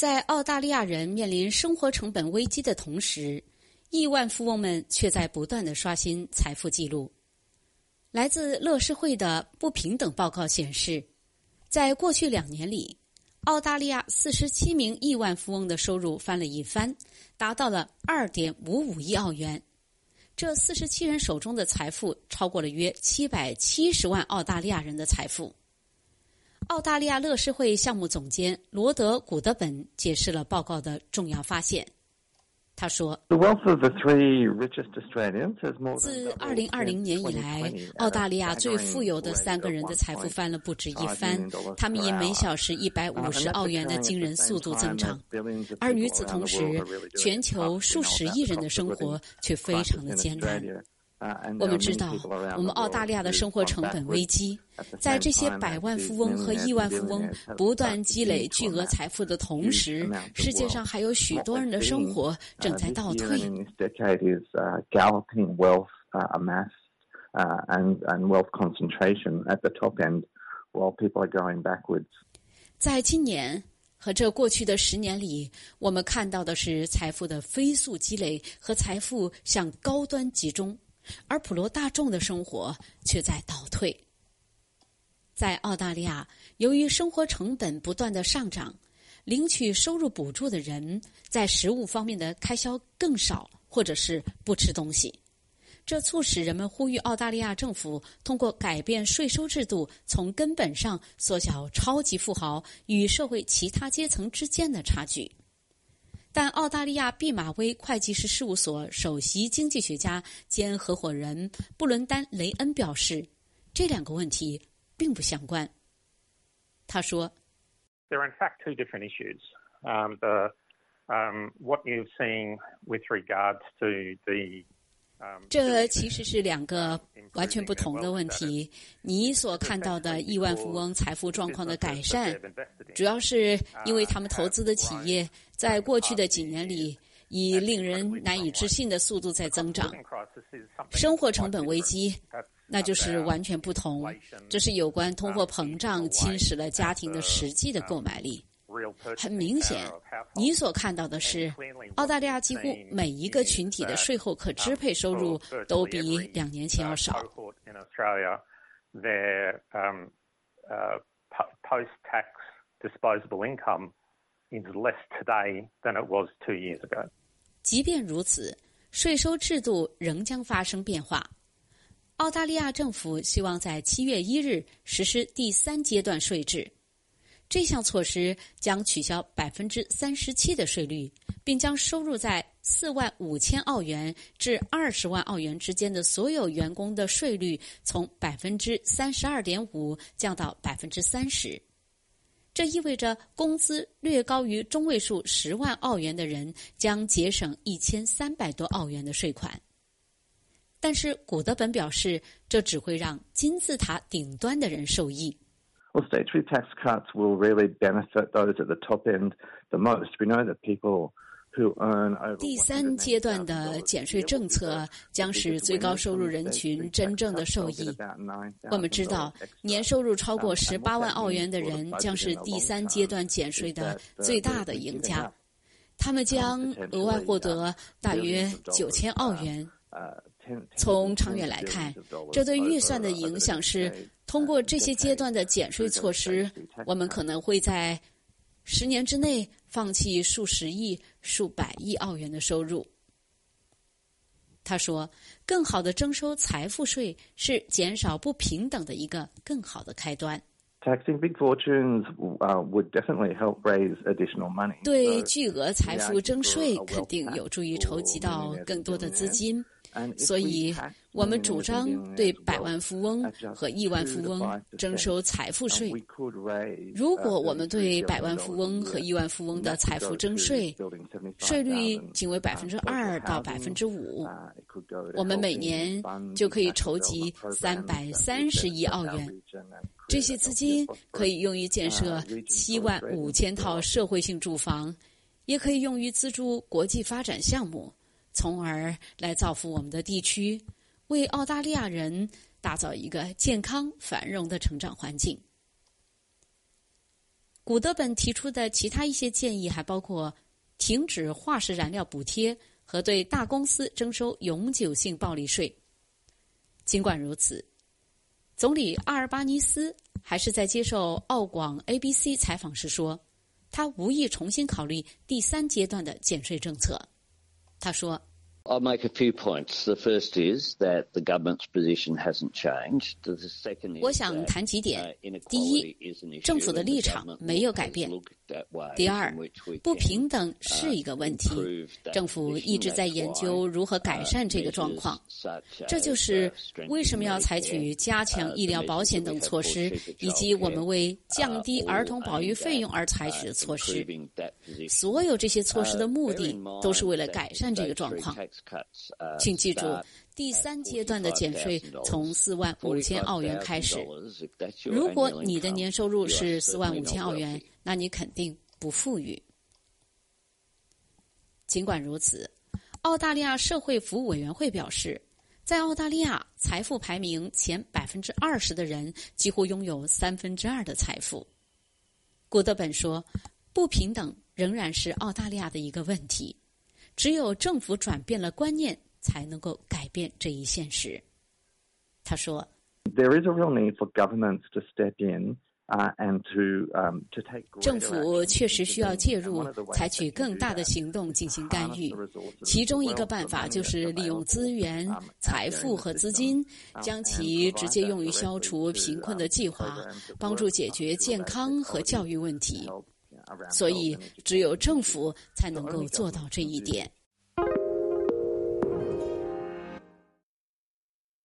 在澳大利亚人面临生活成本危机的同时，亿万富翁们却在不断的刷新财富记录。来自乐视会的不平等报告显示，在过去两年里，澳大利亚四十七名亿万富翁的收入翻了一番，达到了二点五五亿澳元。这四十七人手中的财富超过了约七百七十万澳大利亚人的财富。澳大利亚乐视会项目总监罗德·古德本解释了报告的重要发现。他说：“自二零二零年以来，澳大利亚最富有的三个人的财富翻了不止一番。他们以每小时一百五十澳元的惊人速度增长，而与此同时，全球数十亿人的生活却非常的艰难。”我们知道，我们澳大利亚的生活成本危机，在这些百万富翁和亿万富翁不断积累巨额财富的同时，世界上还有许多人的生活正在倒退。在今年和这过去的十年里，我们看到的是财富的飞速积累和财富向高端集中。而普罗大众的生活却在倒退。在澳大利亚，由于生活成本不断的上涨，领取收入补助的人在食物方面的开销更少，或者是不吃东西。这促使人们呼吁澳大利亚政府通过改变税收制度，从根本上缩小超级富豪与社会其他阶层之间的差距。但澳大利亚毕马威会计师事务所首席经济学家兼合伙人布伦丹·雷恩表示，这两个问题并不相关。他说：“There are in fact two different issues. Um, the um what you've seen with regards to the 这其实是两个完全不同的问题。你所看到的亿万富翁财富状况的改善，主要是因为他们投资的企业在过去的几年里以令人难以置信的速度在增长。生活成本危机，那就是完全不同。这是有关通货膨胀侵蚀了家庭的实际的购买力。很明显，你所看到的是，澳大利亚几乎每一个群体的税后可支配收入都比两年前要少。Disposable income is less today than it was two years ago 即便如此，税收制度仍将发生变化。澳大利亚政府希望在七月一日实施第三阶段税制。这项措施将取消百分之三十七的税率，并将收入在四万五千澳元至二十万澳元之间的所有员工的税率从百分之三十二点五降到百分之三十。这意味着工资略高于中位数十万澳元的人将节省一千三百多澳元的税款。但是古德本表示，这只会让金字塔顶端的人受益。Well, statutory tax cuts will really benefit those at the top end the most. We know that people 第三阶段的减税政策将使最高收入人群真正的受益。我们知道，年收入超过十八万澳元的人将是第三阶段减税的最大的赢家，他们将额外获得大约九千澳元。从长远来看，这对预算的影响是。通过这些阶段的减税措施，我们可能会在十年之内放弃数十亿、数百亿澳元的收入。他说：“更好的征收财富税是减少不平等的一个更好的开端。” Taxing big fortunes would definitely help raise additional money. 对巨额财富征税肯定有助于筹集到更多的资金。所以，我们主张对百万富翁和亿万富翁征收财富税。如果我们对百万富翁和亿万富翁的财富征税，税率仅为百分之二到百分之五，我们每年就可以筹集三百三十亿澳元。这些资金可以用于建设七万五千套社会性住房，也可以用于资助国际发展项目。从而来造福我们的地区，为澳大利亚人打造一个健康繁荣的成长环境。古德本提出的其他一些建议还包括停止化石燃料补贴和对大公司征收永久性暴利税。尽管如此，总理阿尔巴尼斯还是在接受澳广 ABC 采访时说，他无意重新考虑第三阶段的减税政策。他说。I'll make a few points. The first is that the government's position hasn't changed. The second is 我想谈几点。第一，政府的立场没有改变。第二，不平等是一个问题，政府一直在研究如何改善这个状况。这就是为什么要采取加强医疗保险等措施，以及我们为降低儿童保育费用而采取的措施。所有这些措施的目的都是为了改善这个状况。请记住，第三阶段的减税从四万五千澳元开始。如果你的年收入是四万五千澳元，那你肯定不富裕。尽管如此，澳大利亚社会服务委员会表示，在澳大利亚财富排名前百分之二十的人几乎拥有三分之二的财富。古德本说，不平等仍然是澳大利亚的一个问题。只有政府转变了观念，才能够改变这一现实。他说：“There is a real need for governments to step in, uh, and to um to take.” 政府确实需要介入，采取更大的行动进行干预。其中一个办法就是利用资源、财富和资金，将其直接用于消除贫困的计划，帮助解决健康和教育问题。所以，只有政府才能够做到这一点。